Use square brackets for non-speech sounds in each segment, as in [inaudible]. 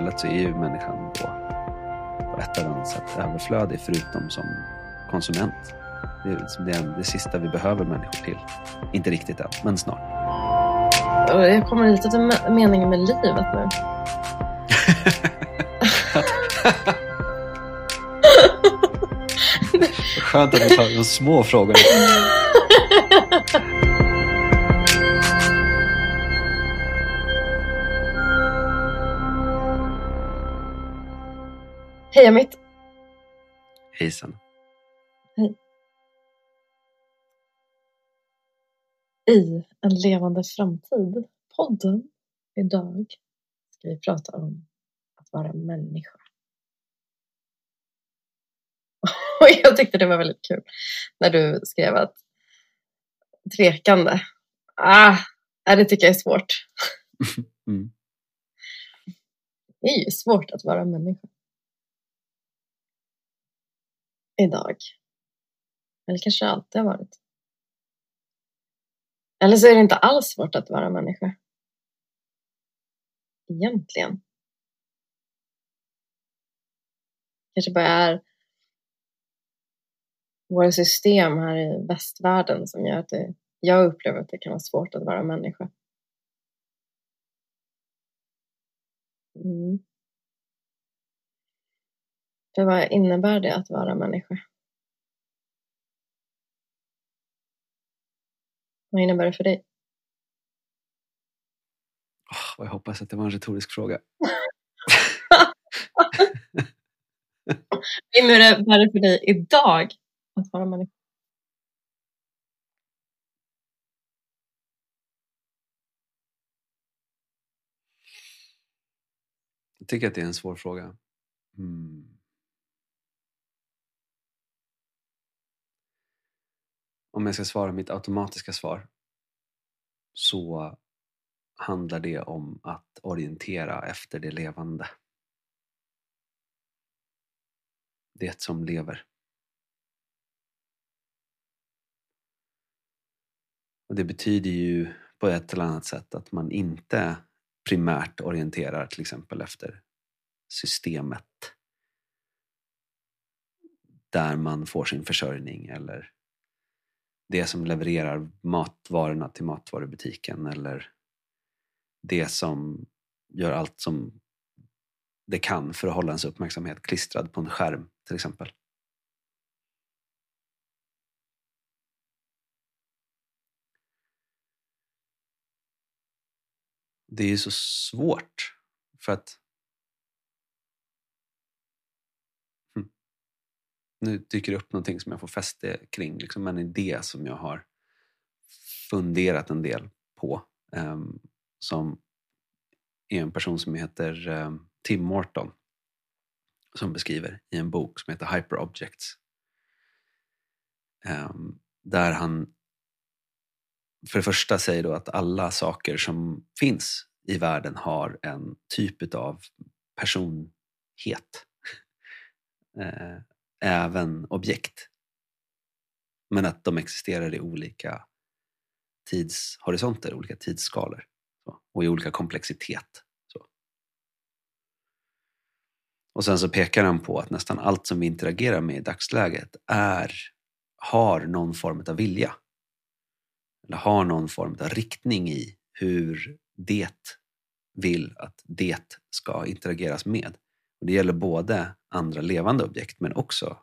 istället så är ju människan då på ett eller annat sätt överflödig förutom som konsument. Det är det, det sista vi behöver människor till. Inte riktigt än, men snart. Jag kommer lite till meningen med livet nu. [laughs] Skönt att vi tar de små frågorna. [laughs] Hej Amit. Hejsan. Hej. I En levande framtid, podden, idag ska vi prata om att vara människa. [laughs] Och jag tyckte det var väldigt kul när du skrev att tvekande. Ah, det tycker jag är svårt. [laughs] Mm. Det är ju svårt att vara människa. Idag. Eller kanske alltid har varit. Eller så är det inte alls svårt att vara människa. Egentligen. Kanske bara är våra system här i västvärlden som gör att det, jag upplever att det kan vara svårt att vara människa. Mm. För vad innebär det att vara människa? Vad innebär det för dig? Oh, jag hoppas att det var en retorisk fråga. [laughs] Vad innebär det för dig idag att vara människa? Jag tycker att det är en svår fråga. Mm. Om jag ska svara mitt automatiska svar så handlar det om att orientera efter det levande. Det som lever. Och det betyder ju på ett eller annat sätt att man inte primärt orienterar till exempel efter systemet där man får sin försörjning eller det som levererar matvarorna till matvarubutiken eller det som gör allt som det kan för att hålla ens uppmärksamhet klistrad på en skärm till exempel. Det är ju så svårt för att nu dyker det upp någonting som jag får fäste kring, liksom en idé som jag har funderat en del på. Um, som är en person som heter um, Tim Morton som beskriver i en bok som heter Hyper Objects. Um, där han för det första säger då att alla saker som finns i världen har en typ av personhet. [laughs] Även objekt. Men att de existerar i olika tidshorisonter, olika tidsskalor och i olika komplexitet. Så. Och sen så pekar han på att nästan allt som vi interagerar med i dagsläget är, har någon form av vilja. Eller har någon form av riktning i hur det vill att det ska interageras med. Och det gäller både andra levande objekt men också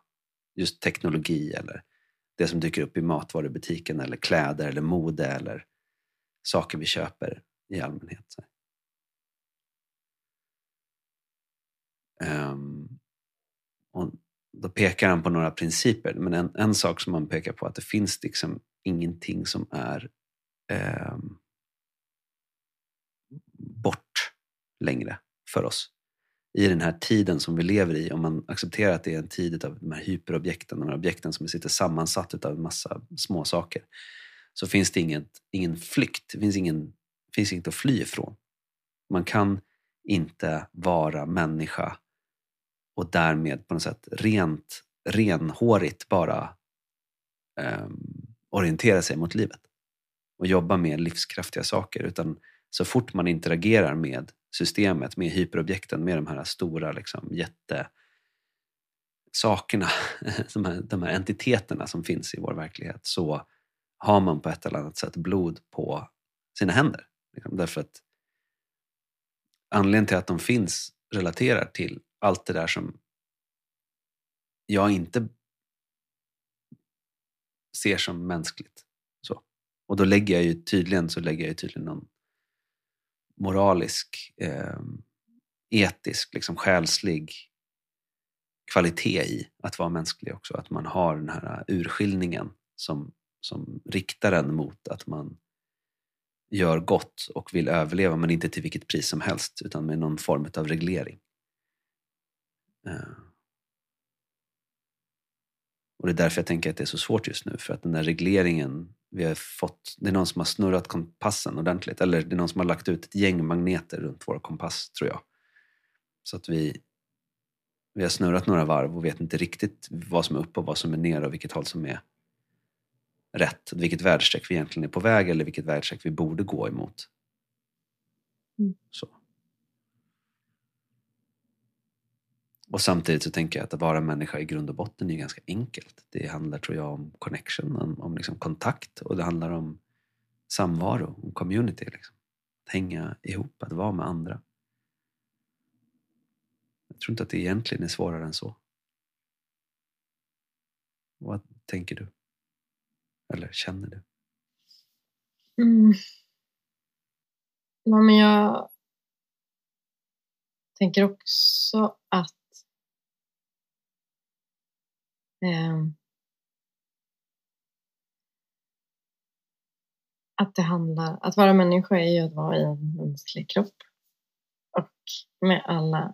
just teknologi eller det som dyker upp i matvarubutiken eller kläder eller mode eller saker vi köper i allmänhet. Um, och då pekar han på några principer, men en, en sak som han pekar på är att det finns liksom ingenting som är um, bort längre för oss i den här tiden som vi lever i, om man accepterar att det är en tid av de här hyperobjekten, de här objekten som sitter sammansatt av en massa små saker så finns det inget, ingen flykt, det finns, ingen, finns inget att fly ifrån. Man kan inte vara människa och därmed på något sätt rent, renhårigt bara eh, orientera sig mot livet och jobba med livskraftiga saker utan så fort man interagerar med systemet, med hyperobjekten, med de här stora liksom, jätte sakerna, [laughs] de här, de här entiteterna som finns i vår verklighet, så har man på ett eller annat sätt blod på sina händer. Liksom. Därför att anledningen till att de finns relaterar till allt det där som jag inte ser som mänskligt. Så. Och då lägger jag ju tydligen, så lägger jag ju tydligen någon moralisk, eh, etisk, liksom själslig kvalitet i att vara mänsklig också. Att man har den här urskiljningen som, som riktar en mot att man gör gott och vill överleva men inte till vilket pris som helst utan med någon form av reglering. Eh. Och det är därför jag tänker att det är så svårt just nu för att den där regleringen vi har fått, det är någon som har snurrat kompassen ordentligt eller det är någon som har lagt ut ett gäng magneter runt vår kompass tror jag. Så att vi, vi har snurrat några varv och vet inte riktigt vad som är upp och vad som är ner och vilket håll som är rätt. Vilket värdestreck vi egentligen är på väg eller vilket värdestreck vi borde gå emot. Mm. Så. Och samtidigt så tänker jag att att vara människa i grund och botten är ganska enkelt. Det handlar tror jag om connection, om, om liksom kontakt och det handlar om samvaro, om community. Liksom. Att hänga ihop, att vara med andra. Jag tror inte att det egentligen är svårare än så. Vad tänker du? Eller känner du? Mm. Ja, men jag tänker också att eh, Ehm. att det handlar, att vara människa är ju att vara i en mänsklig kropp och med alla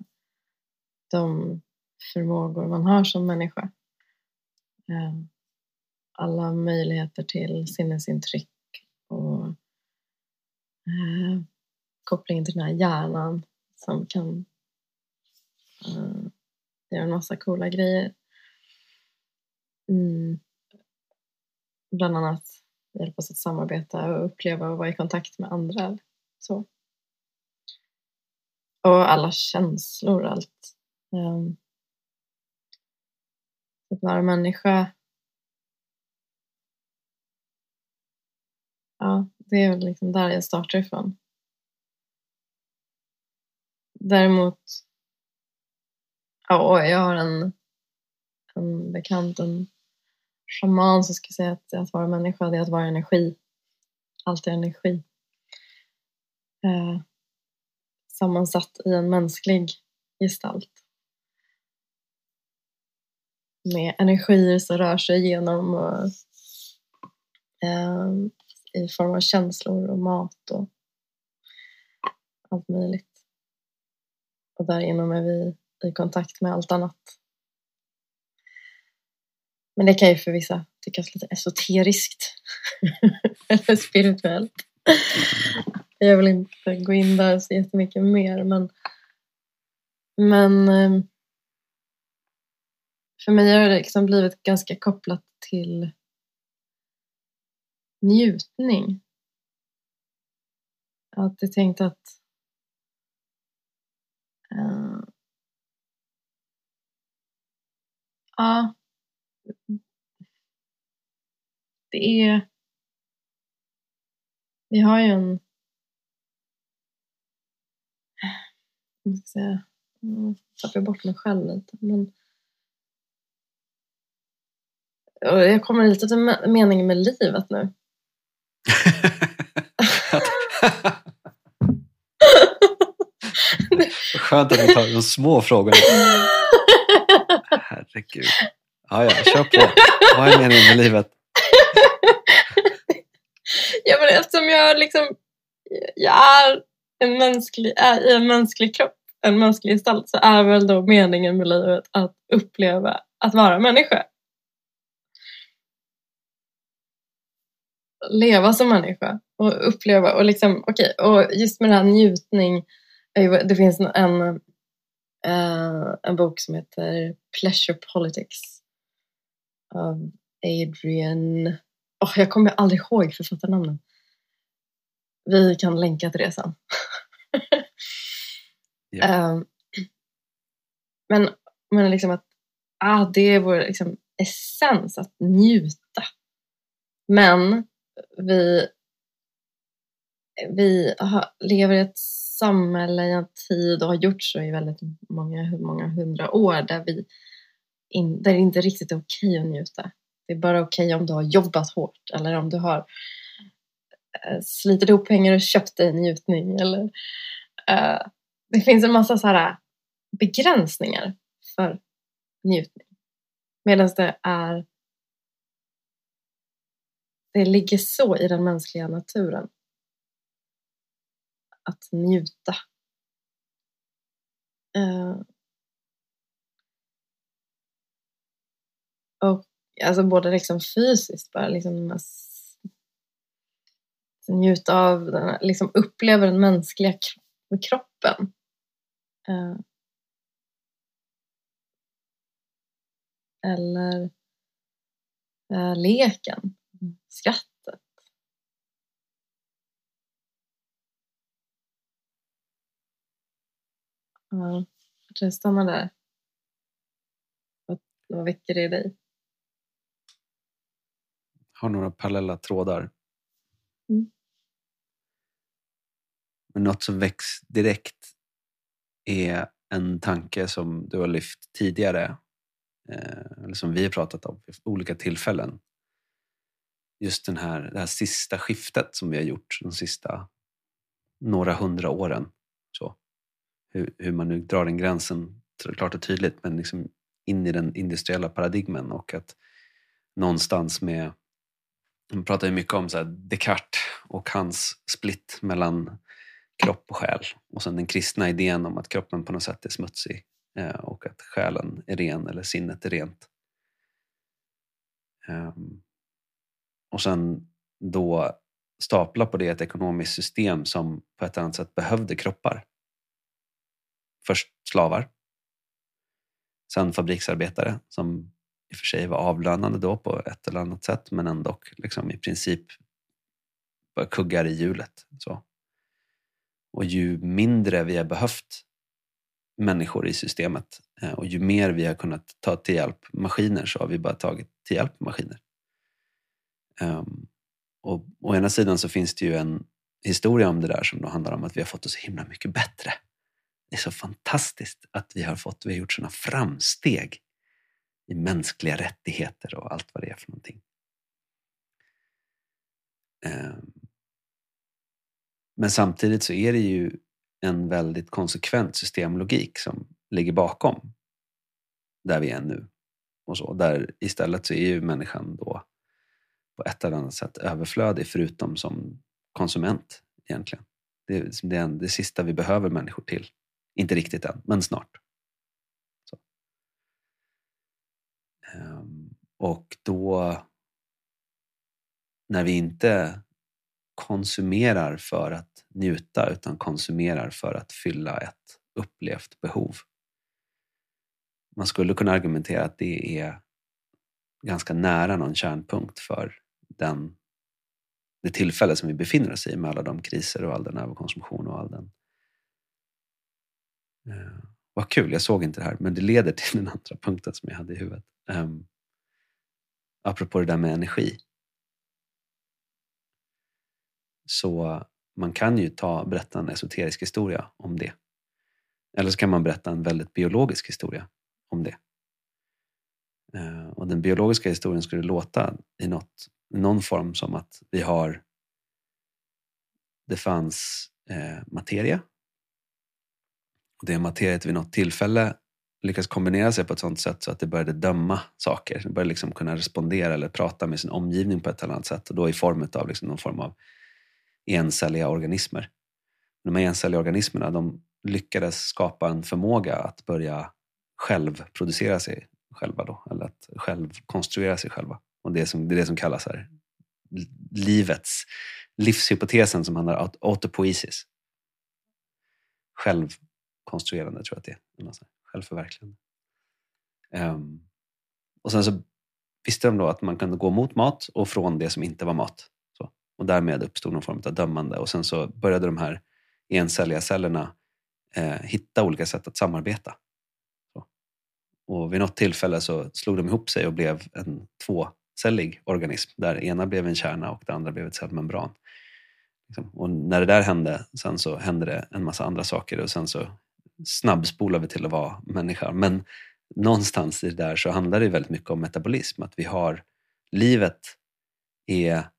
de förmågor man har som människa. Eh, alla möjligheter till sinnesintryck och eh, kopplingen till den här hjärnan som kan eh, göra en massa coola grejer. Mm. Bland annat hjälpa oss att samarbeta och uppleva och vara i kontakt med andra. Så. Och alla känslor, allt. Um, att vara människa Ja, det är väl liksom där jag startar ifrån. Däremot, ja, jag har en, en bekant, en shaman som skulle säga att, att vara människa det är att vara energi. Allt är energi. Eh, sammansatt i en mänsklig gestalt. Med energier som rör sig genom och, eh, eh, i form av känslor och mat och allt möjligt. Och därigenom är vi i kontakt med allt annat. Men det kan ju för vissa tyckas lite esoteriskt [laughs] eller spirituellt. Jag vill inte gå in där så jättemycket mer men, men ehm, för mig har det liksom blivit ganska kopplat till njutning. Jag har alltid tänkt att uh, ja, det är vi har ju en jag ska säga, jag tappar bort mig själv lite men jag kommer lite till meningen med livet nu. [laughs] Skönt att vi tar de små frågorna. [laughs] Herregud. Ja, ja, kör på. Vad är meningen med livet? ja, men eftersom jag liksom jag är en mänsklig, är i en mänsklig kropp, en mänsklig gestalt, så är väl då meningen med livet att uppleva att vara människa. leva som människa och uppleva och liksom, okej, okay, och just med den här njutning, eh, det finns en, eh, en bok som heter Pleasure Politics av Adrian, oh, jag kommer aldrig ihåg författarnamnen vi kan länka till det sen. [laughs] Um, men, men liksom att ah, det är vår liksom, essens, att njuta. Men vi, vi har, lever i ett samhälle, i en tid och har gjort så i väldigt många, många hundra år där, vi in, där det inte riktigt är okej att njuta. Det är bara okej om du har jobbat hårt eller om du har Eh, slitit ihop pengar och köpt dig en njutning. Eller, eh, det finns en massa så här eh, begränsningar för njutning. Medan det är det ligger så i den mänskliga naturen att njuta. Uh, och alltså både liksom fysiskt, bara liksom s- njuta av, den, här- liksom uppleva den mänskliga kro- kroppen. Eh. Eller eh, leken, skrattet. Ja, jag tror jag stannar där. Vad, vad väcker det i dig? Har några parallella trådar. Mm. Men något som väcks direkt är en tanke som du har lyft tidigare. Eh, eller som vi har pratat om vid olika tillfällen. Just den här, det här sista skiftet som vi har gjort de sista några hundra åren. Så. Hur, hur man nu drar den gränsen, klart och tydligt, men liksom in i den industriella paradigmen och att någonstans med de pratar ju mycket om så här Descartes och hans split mellan kropp och själ. Och sen den kristna idén om att kroppen på något sätt är smutsig eh, och att själen är ren eller sinnet är rent. Ehm, och sen då stapla på det ett ekonomiskt system som på ett annat sätt behövde kroppar. Först slavar. Sen fabriksarbetare som i och för sig var avlönande då på ett eller annat sätt men ändå liksom i princip bara kuggar i hjulet. Så. Och ju mindre vi har behövt människor i systemet eh, och ju mer vi har kunnat ta till hjälp maskiner så har vi bara tagit till hjälp maskiner. Um, och å ena sidan så finns det ju en historia om det där som då handlar om att vi har fått det så himla mycket bättre. Det är så fantastiskt att vi har fått, vi har gjort sådana framsteg i mänskliga rättigheter och allt vad det är för någonting. Ehm. Men samtidigt så är det ju en väldigt konsekvent systemlogik som ligger bakom där vi är nu. Och så. Där istället så är ju människan då på ett eller annat sätt överflödig förutom som konsument egentligen. Det, är det sista vi behöver människor till. Inte riktigt än, men snart. Så. Ehm, Ehm, och då när vi inte konsumerar för att njuta utan konsumerar för att fylla ett upplevt behov. Man skulle kunna argumentera att det är ganska nära någon kärnpunkt för den, det tillfälle som vi befinner oss i med alla de kriser och all den överkonsumtion och all den... Ehm, vad kul, jag såg inte det här, men det leder till den andra punkten som jag hade i huvudet. Um, apropå det där med energi. Så man kan ju ta, berätta en esoterisk historia om det. Eller så kan man berätta en väldigt biologisk historia om det. Uh, och den biologiska historien skulle låta i något, någon form som att vi har det fanns eh, materia. Och det materiet vid något tillfälle lyckas kombinera sig på ett sånt sätt så att det började döma saker. Det började liksom kunna respondera eller prata med sin omgivning på ett eller annat sätt och då i form av liksom någon form av encelliga organismer. De här encelliga organismerna de lyckades skapa en förmåga att börja självproducera sig själva då, eller att självkonstruera sig själva. Och det, som, det är det som kallas här livets, livshypotesen som handlar om autopoiesis. Självkonstruerande tror jag att det är. Alltså, självförverkligande. Um, och sen så visste de då att man kunde gå mot mat och från det som inte var mat. Så. Och därmed uppstod någon form av dömande. Och sen så började de här encelliga cellerna eh, hitta olika sätt att samarbeta. Så. Och vid något tillfälle så slog de ihop sig och blev en tvåcellig organism där ena blev en kärna och det andra blev ett cellmembran. Liksom. Och när det där hände, sen så hände det en massa andra saker och sen så snabbspolar vi till att vara människa. Men någonstans i det där så handlar det väldigt mycket om metabolism. Att vi har, livet är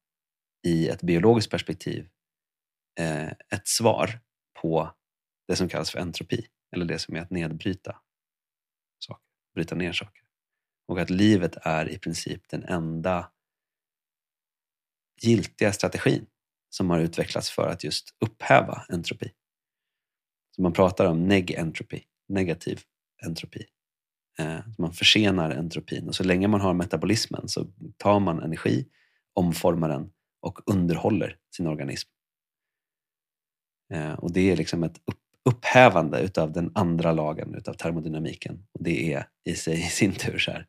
i ett biologiskt perspektiv eh, ett svar på det som kallas för entropi. Eller det som är att nedbryta saker, bryta ner saker. Och att livet är i princip den enda giltiga strategin som har utvecklats för att just upphäva entropi. Så man pratar om neg-entropi, negativ entropi. Eh, man försenar entropin och så länge man har metabolismen så tar man energi, omformar den och underhåller sin organism. Eh, och det är liksom ett upp, upphävande utav den andra lagen utav termodynamiken. Och det är i sig i sin tur så här,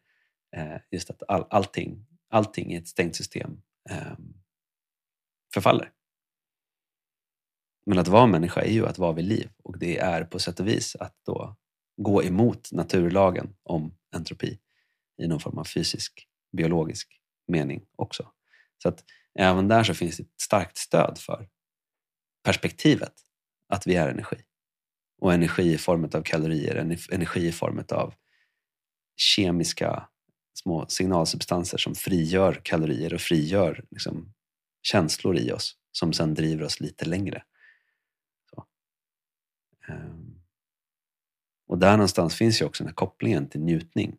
eh, just att all, allting, allting i ett stängt system eh, förfaller. Men att vara människa är ju att vara vid liv och det är på sätt och vis att då gå emot naturlagen om entropi i någon form av fysisk, biologisk mening också. Så att även där så finns det ett starkt stöd för perspektivet att vi är energi. Och energi i form av kalorier, energi i form av kemiska små signalsubstanser som frigör kalorier och frigör liksom, känslor i oss som sen driver oss lite längre. Ehm, och där någonstans finns ju också den här kopplingen till njutning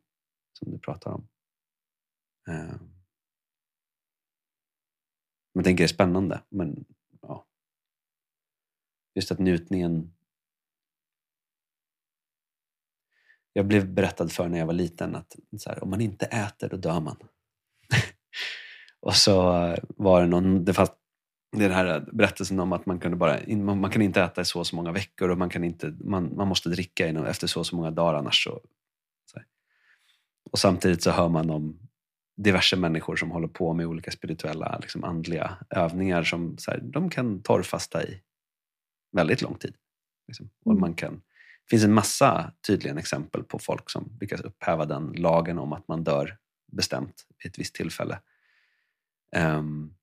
som du pratar om. Ehm. Man tänker det är spännande, men ja. Just att njutningen... Jag blev berättad för när jag var liten att här, om man inte äter då dör man. [laughs] och så var det någon, det fanns det är den här berättelsen om att man, kunde bara, man, kan inte äta i så och så många veckor och man, kan inte, man, man måste dricka efter så och så många dagar annars så, så Och samtidigt så hör man om diverse människor som håller på med olika spirituella, liksom andliga övningar som så här, de kan torrfasta i väldigt lång tid. Liksom. Och mm. man kan, det finns en massa tydliga exempel på folk som lyckas upphäva den lagen om att man dör bestämt vid ett visst tillfälle. Um,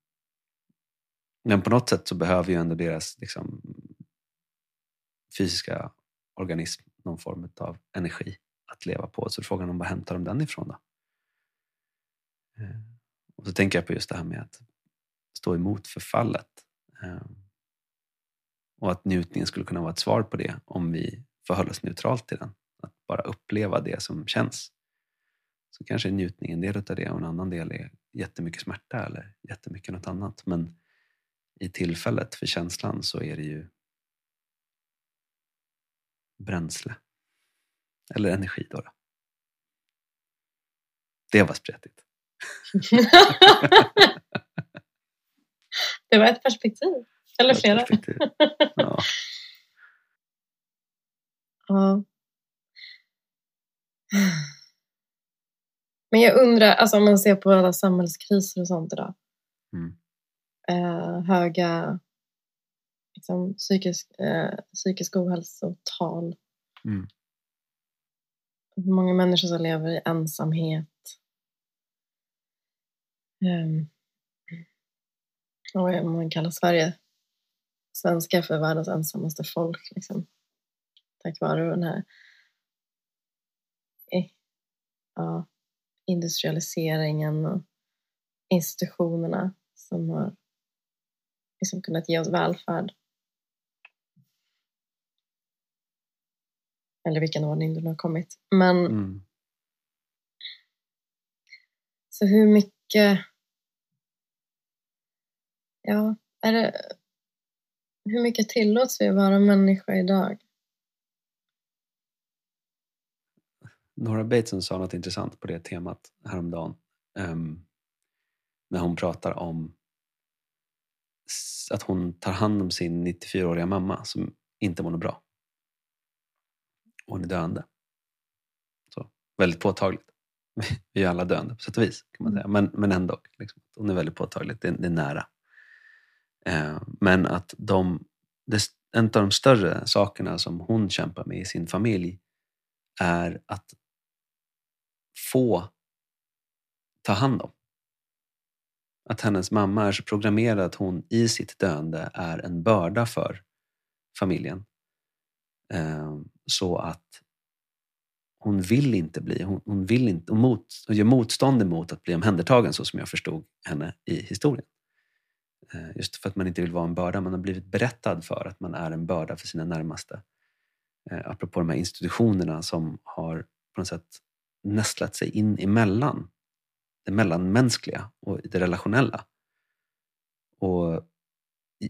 men på något sätt så behöver ju ändå deras liksom, fysiska organism någon form av energi att leva på. Så frågan om var hämtar de den ifrån då? Eh, och så tänker jag på just det här med att stå emot förfallet. Eh, och att njutningen skulle kunna vara ett svar på det om vi förhåller oss neutralt till den. Att bara uppleva det som känns. Så kanske är njutning en del av det och en annan del är jättemycket smärta eller jättemycket något annat. Men i tillfället för känslan så är det ju bränsle. Eller energi då. då. Det var spretigt. [laughs] det var ett perspektiv. Eller flera. Perspektiv. Ja. [laughs] ja. Men jag undrar, alltså om man ser på alla samhällskriser och sånt idag. Mm eh, höga liksom, psykisk, eh, psykisk ohälsotal. Mm. Många människor som lever i ensamhet. Um, och man kallar Sverige svenska för världens ensammaste folk. Liksom. Tack vare den här eh, ja, industrialiseringen och institutionerna som har liksom kunnat ge oss välfärd. Eller vilken ordning det nu har kommit. Men mm. så hur mycket Ja, är det hur mycket tillåts vi att vara människa idag? Nora Bateson sa något intressant på det temat häromdagen. Um, när hon pratar om att hon tar hand om sin 94-åriga mamma som inte mår bra. hon är döende. Så, väldigt påtagligt. [laughs] Vi är alla döende på sätt och vis kan man säga. Men, men ändå. Liksom, hon är väldigt påtagligt. Det, det är nära. Eh, men att de, en av de större sakerna som hon kämpar med i sin familj är att få ta hand om. Att hennes mamma är så programmerad att hon i sitt döende är en börda för familjen. Ehm, så att hon vill inte bli, hon, hon vill inte, hon, mot, hon gör motstånd emot att bli omhändertagen så som jag förstod henne i historien. Ehm, just för att man inte vill vara en börda. Man har blivit berättad för att man är en börda för sina närmaste. Ehm, apropå de här institutionerna som har på något sätt nästlat sig in emellan det mellanmänskliga och det relationella. Och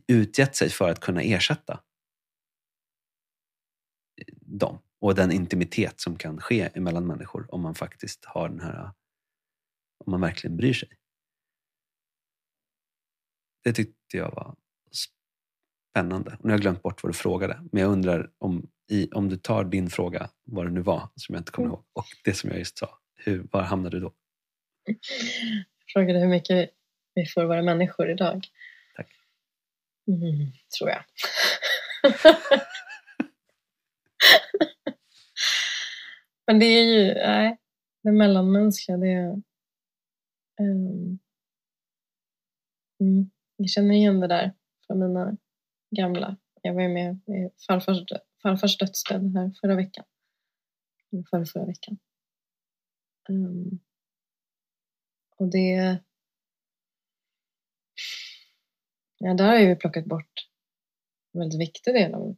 utgett sig för att kunna ersätta dem och den intimitet som kan ske mellan människor om man faktiskt har den här, om man verkligen bryr sig. Det tyckte jag var spännande. nu har jag glömt bort vad du frågade, men jag undrar om, i, om du tar din fråga, vad det nu var, som jag inte kommer mm. ihåg, och det som jag just sa, hur, var hamnade du då? Jag frågade hur mycket vi får vara människor idag. Tack. Mm, tror jag. [laughs] Men det är ju, nej, det mellanmänskliga, det är... Um, mm, jag känner igen det där från mina gamla. Jag var ju med i farfars, farfars dödsbädd här förra veckan. Förra, förra veckan. Um, och det... Ja, där har jag ju plockat bort en väldigt viktig del av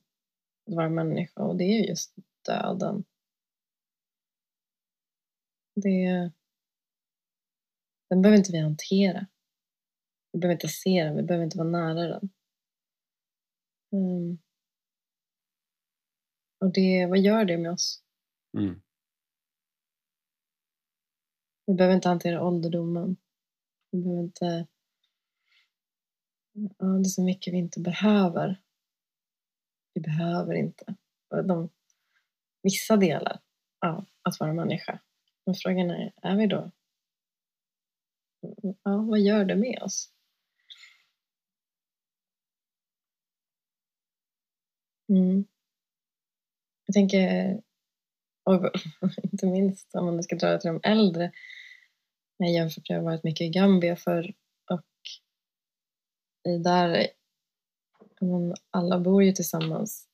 att vara människa och det är just döden. Det, den behöver inte vi hantera. Vi behöver inte se den, vi behöver inte vara nära den. Mm. Och det, vad gör det med oss? Mm. Vi behöver inte hantera ålderdomen. Vi behöver inte... Ja, det är så mycket vi inte behöver. Vi behöver inte. De, vissa delar av att vara människa. Men frågan är, är vi då? Ja, vad gör det med oss? Mm. Jag tänker, och [laughs] inte minst om man ska dra det till de äldre, jag jämfört med att jag varit mycket i Gambia förr. och där, där, alla bor ju tillsammans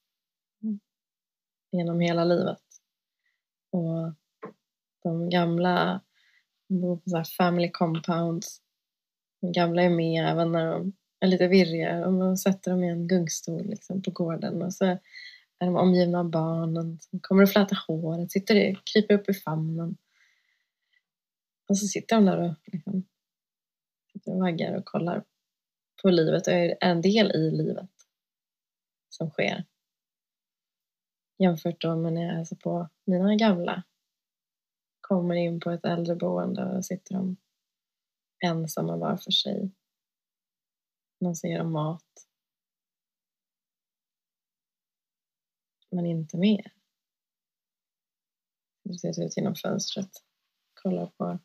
genom hela livet. Och de gamla bor på så family compounds. De gamla är med även när de är lite virriga och man sätter dem i en gungstol liksom, på gården och så är de omgivna av barnen som kommer och flätar håret, sitter, kryper upp i famnen. Och så sitter de där och liksom, sitter och vaggar och kollar på livet och är en del i livet som sker. Jämfört då med när jag hälsar på mina gamla. Kommer in på ett äldreboende och sitter de ensamma var för sig. Någon som ger dem mat. Men inte mer. Du ser ut genom fönstret. Kollar på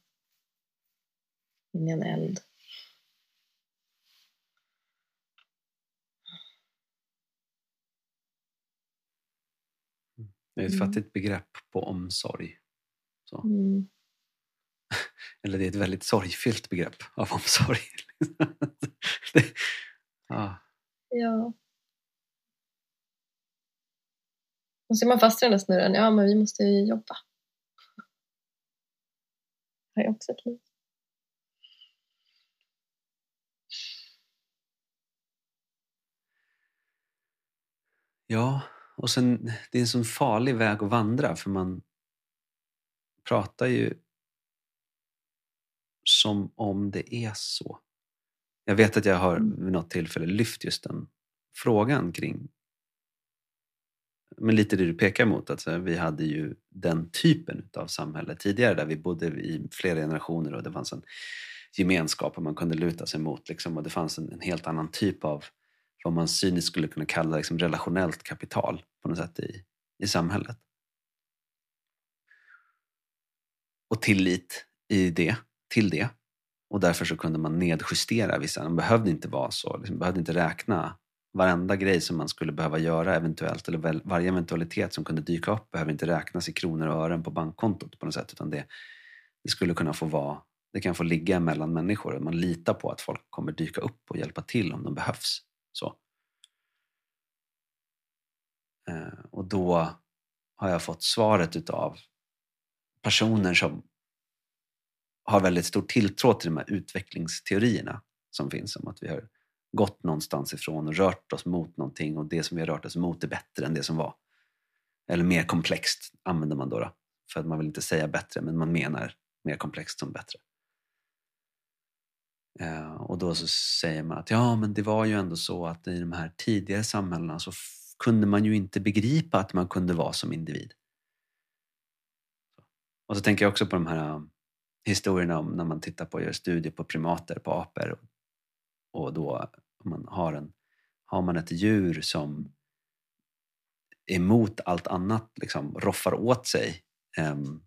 in i en eld. Det är ett mm. fattigt begrepp på omsorg. Så. Mm. [laughs] Eller det är ett väldigt sorgfyllt begrepp av omsorg. [laughs] det, ah. Ja. Och så är man fast i den där snurren. Ja, men vi måste ju jobba. Har ju också ett liv. Ja, och sen det är en sån farlig väg att vandra för man pratar ju som om det är så. Jag vet att jag har mm. vid något tillfälle lyft just den frågan kring men lite det du pekar mot, att vi hade ju den typen av samhälle tidigare där vi bodde i flera generationer och det fanns en gemenskap och man kunde luta sig mot liksom, och det fanns en, en helt annan typ av vad man cyniskt skulle kunna kalla liksom relationellt kapital på något sätt i, i samhället. Och tillit i det, till det. Och därför så kunde man nedjustera vissa. De behövde inte vara så. Liksom, behövde inte räkna varenda grej som man skulle behöva göra eventuellt. Eller varje eventualitet som kunde dyka upp behöver inte räknas i kronor och ören på bankkontot på något sätt. Utan det, det skulle kunna få vara det kan få ligga mellan människor. Man litar på att folk kommer dyka upp och hjälpa till om de behövs. Så. Eh, och då har jag fått svaret utav personer som har väldigt stor tilltro till de här utvecklingsteorierna som finns om att vi har gått någonstans ifrån och rört oss mot någonting och det som vi har rört oss mot är bättre än det som var. Eller mer komplext använder man då, då för att man vill inte säga bättre men man menar mer komplext som bättre. Eh, och då så säger man att ja, men det var ju ändå så att i de här tidigare samhällena så kunde man ju inte begripa att man kunde vara som individ. Och så tänker jag också på de här um, historierna om när man tittar på och gör studier på primater, på apor. Och då man har, en, har man ett djur som emot allt annat liksom roffar åt sig um,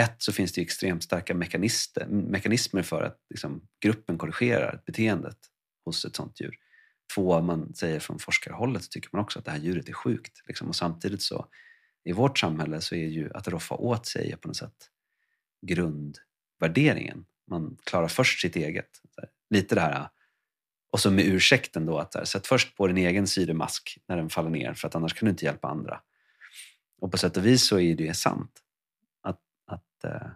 ett så finns det extremt starka mekanismer för att liksom, gruppen korrigerar beteendet hos ett sånt djur. Två, man säger från forskarhållet så tycker man också att det här djuret är sjukt. Liksom. Och samtidigt så i vårt samhälle så är ju att roffa åt sig på något sätt grundvärderingen. Man klarar först sitt eget. Lite det här och så med ursäkten då att sätt först på din egen syremask när den faller ner för att annars kan du inte hjälpa andra. Och på sätt och vis så är det sant att, eh,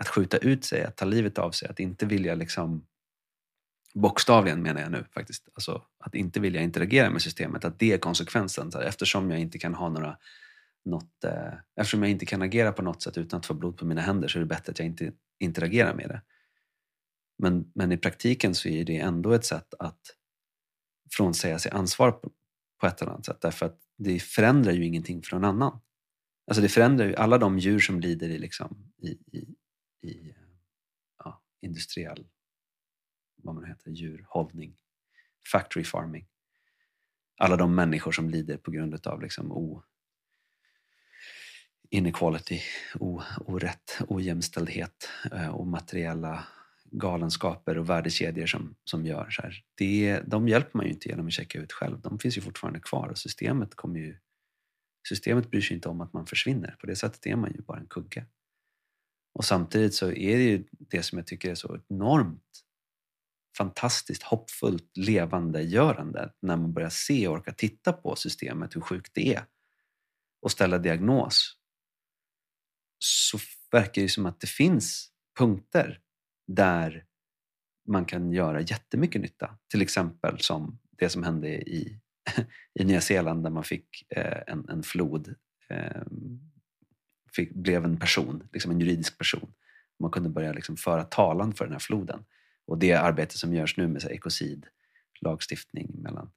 att skjuta ut sig, att ta livet av sig, att inte vilja liksom bokstavligen menar jag nu faktiskt, alltså att inte vilja interagera med systemet, att det är konsekvensen. Så här, eftersom jag inte kan ha några något, eh, eftersom jag inte kan agera på något sätt utan att få blod på mina händer så är det bättre att jag inte interagerar med det. Men, men i praktiken så är det ändå ett sätt att frånsäga sig ansvar på, på ett eller annat sätt därför att det förändrar ju ingenting för någon annan. Alltså det förändrar ju alla de djur som lider i, liksom, i, i, i ja, industriell vad man heter, djurhållning, factory farming. Alla de människor som lider på grund av liksom o, inequality, o, orätt, ojämställdhet eh, och materiella galenskaper och värdekedjor som, som gör så här. Det, de hjälper man ju inte genom att checka ut själv. De finns ju fortfarande kvar och systemet kommer ju Systemet bryr sig inte om att man försvinner. På det sättet är man ju bara en kugge. Och samtidigt så är det ju det som jag tycker är så enormt fantastiskt hoppfullt levandegörande när man börjar se och orka titta på systemet, hur sjukt det är och ställa diagnos så verkar det som att det finns punkter där man kan göra jättemycket nytta. Till exempel som det som hände i [laughs] i Nya Zeeland där man fick eh, en, en flod, eh, fick, blev en person, liksom en juridisk person. Man kunde börja liksom föra talan för den här floden. Och det arbete som görs nu med så ekocid, lagstiftning mellan,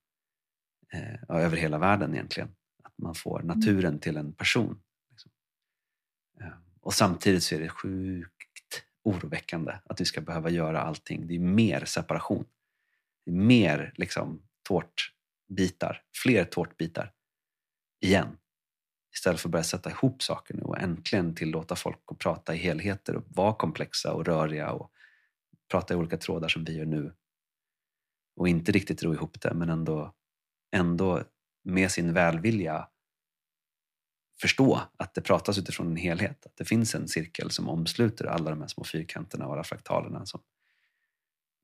eh, över hela världen egentligen. Att man får mm. naturen till en person. Liksom. Och samtidigt så är det sjukt oroväckande att vi ska behöva göra allting. Det är mer separation. Det är mer liksom, tårtbitar, fler tårtbitar igen. Istället för att börja sätta ihop saker nu och äntligen tillåta folk att prata i helheter och vara komplexa och röriga och prata i olika trådar som vi gör nu. Och inte riktigt ro ihop det men ändå, ändå med sin välvilja förstå att det pratas utifrån en helhet. Att det finns en cirkel som omsluter alla de här små fyrkanterna och alla fraktalerna som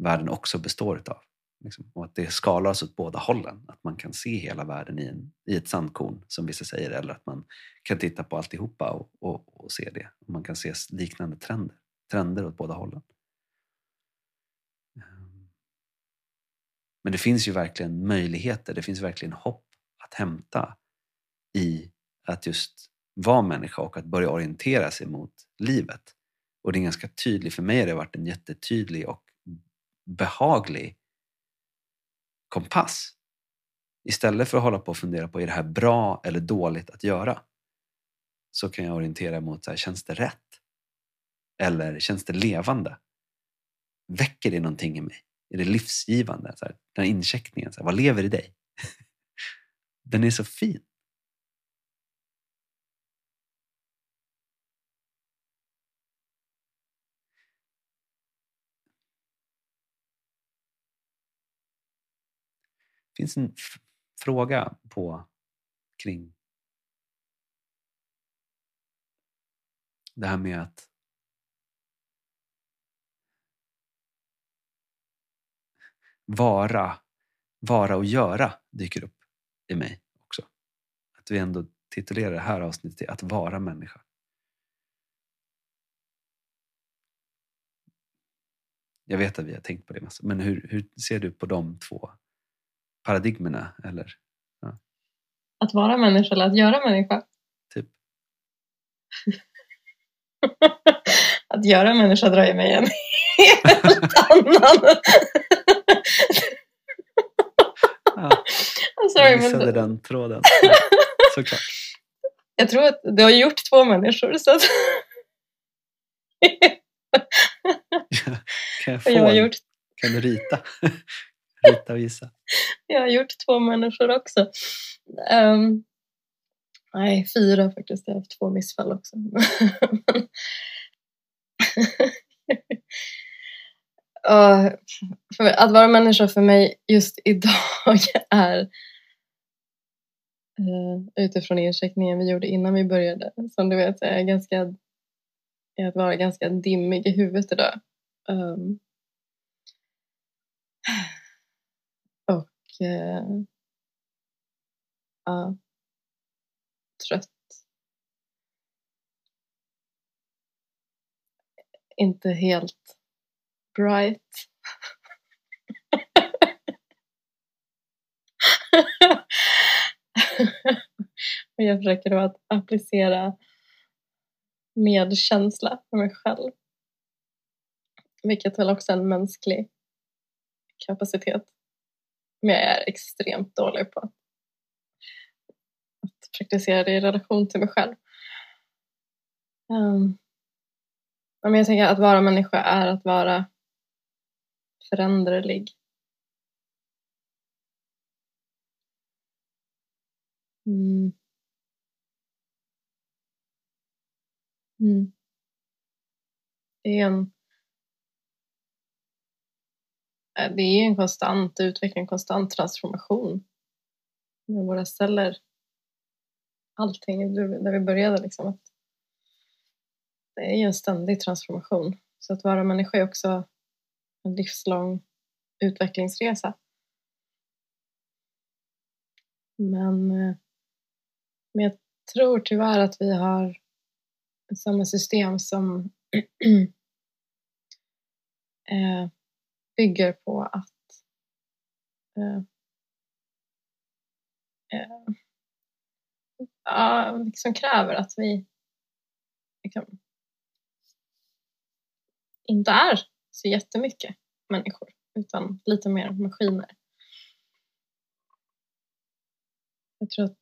världen också består utav. Liksom. Och att det skalas åt båda hållen. Att man kan se hela världen i, en, i ett sandkorn, som vissa säger, eller att man kan titta på alltihopa och, och, och se det. Och man kan se liknande trender, trender åt båda hållen. Men det finns ju verkligen möjligheter, det finns verkligen hopp att hämta i att just vara människa och att börja orientera sig mot livet. Och det är ganska tydligt, för mig har det varit en jättetydlig och behaglig kompass. Istället för att hålla på och fundera på är det här bra eller dåligt att göra? Så kan jag orientera mot, så här, känns det rätt? Eller känns det levande? Väcker det någonting i mig? Är det livsgivande? Så här, den här incheckningen, så här, vad lever i dig? [laughs] den är så fin. Finns en fråga på kring det här med att vara, vara och göra dyker upp i mig också. Att vi ändå titulerar det här avsnittet till att vara människa. Jag vet att vi har tänkt på det massor, men hur, hur ser du på de två paradigmerna? Eller, ja. Att vara människa eller att göra människa? Typ. [laughs] att göra människa drar ju mig en [laughs] helt annan... [laughs] Ja, Sorry, jag missade den tråden. Såklart. jag tror att du har gjort två människor så att... Kan jag få jag har gjort Kan du rita? Rita och gissa. [laughs] Jag har gjort två människor också. Um, nej, fyra faktiskt. Jag har haft två missfall också. [laughs] uh, för att vara människa för mig just idag [laughs] är Uh, utifrån incheckningen vi gjorde innan vi började. Som du vet, är ganska är att vara ganska dimmig i huvudet idag. Um, och eh, ja, trött. Inte helt bright. [laughs] och jag försöker då att applicera medkänsla för mig själv. Vilket väl också är en mänsklig kapacitet. Men jag är extremt dålig på att, praktisera det i relation till mig själv. Um, men jag tänker att vara människa är att vara föränderlig. Mm. Mm. Det är en Eh, det är en konstant utveckling, en konstant transformation med våra celler. Allting, där vi började liksom. Att det är ju en ständig transformation. Så att vara människa är också en livslång utvecklingsresa. Men, eh, men jag tror tyvärr att vi har samma system som [clears throat] eh, bygger på att eh, eh, ja, liksom kräver att vi liksom, inte är så jättemycket människor utan lite mer maskiner. Jag tror att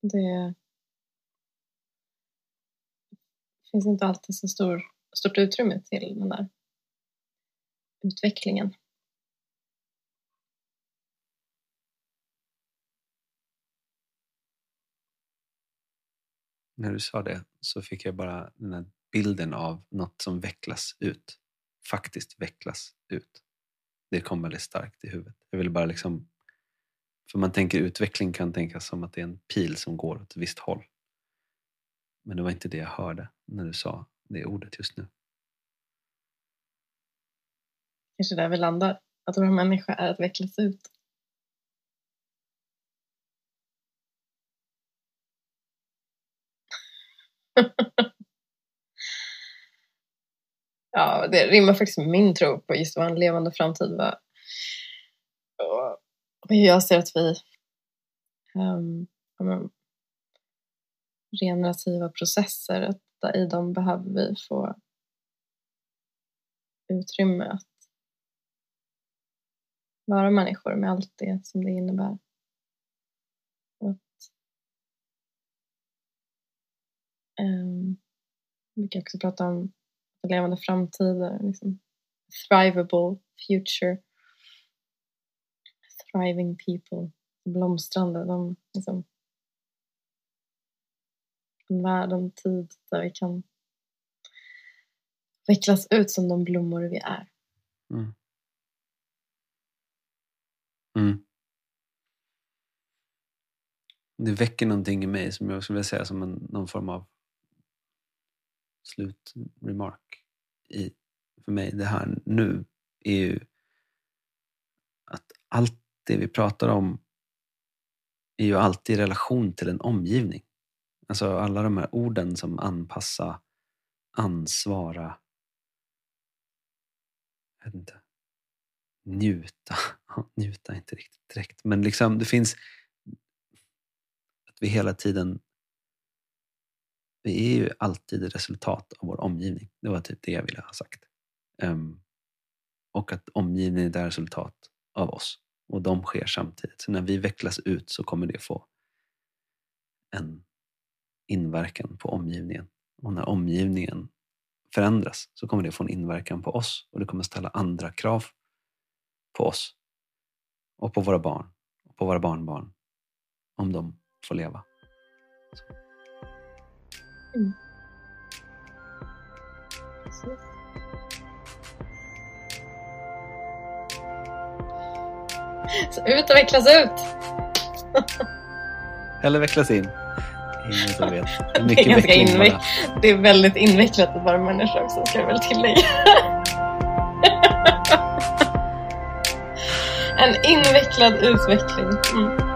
det finns inte alltid så stor, stort utrymme till den där utvecklingen. När du sa det så fick jag bara den här bilden av något som vecklas ut. Faktiskt vecklas ut. Det kom väldigt starkt i huvudet. Jag ville bara liksom... För man tänker utveckling kan tänkas som att det är en pil som går åt ett visst håll. Men det var inte det jag hörde när du sa det ordet just nu. Kanske där vi landar. Att vara människa är att vecklas ut. [laughs] ja, det rimmar faktiskt med min tro på just vad en levande framtid var. Och hur jag ser att vi um, um, processer, att rätta i dem behöver vi få utrymme att vara människor med allt det som det innebär. Att, um, vi kan också prata om levande framtider, liksom, thrivable future, thriving people, blomstrande, de, liksom, en värld, en tid där vi kan vecklas ut som de blommor vi är. Mm. Mm. Det väcker någonting i mig som jag skulle vilja säga som en, någon form av slutremark i, för mig. Det här nu är ju att allt det vi pratar om är ju alltid i relation till en omgivning. Alltså alla de här orden som anpassa, ansvara, jag vet inte, njuta. [laughs] njuta är inte riktigt direkt, men liksom det finns att vi hela tiden vi är ju alltid resultat av vår omgivning. Det var typ det jag ville ha sagt. Um, och att omgivningen är resultat av oss. Och de sker samtidigt. Så när vi vecklas ut så kommer det få en inverkan på omgivningen. Och när omgivningen förändras så kommer det få en inverkan på oss och det kommer ställa andra krav på oss och på våra barn och på våra barnbarn om de får leva. Mm. Så ut och vecklas ut! Eller vecklas in. Ingen som vet. Det [laughs] är, mycket det är, ganska det är väldigt invecklat att vara människa också, ska jag väl tillägga. [laughs] en invecklad utveckling. Mm.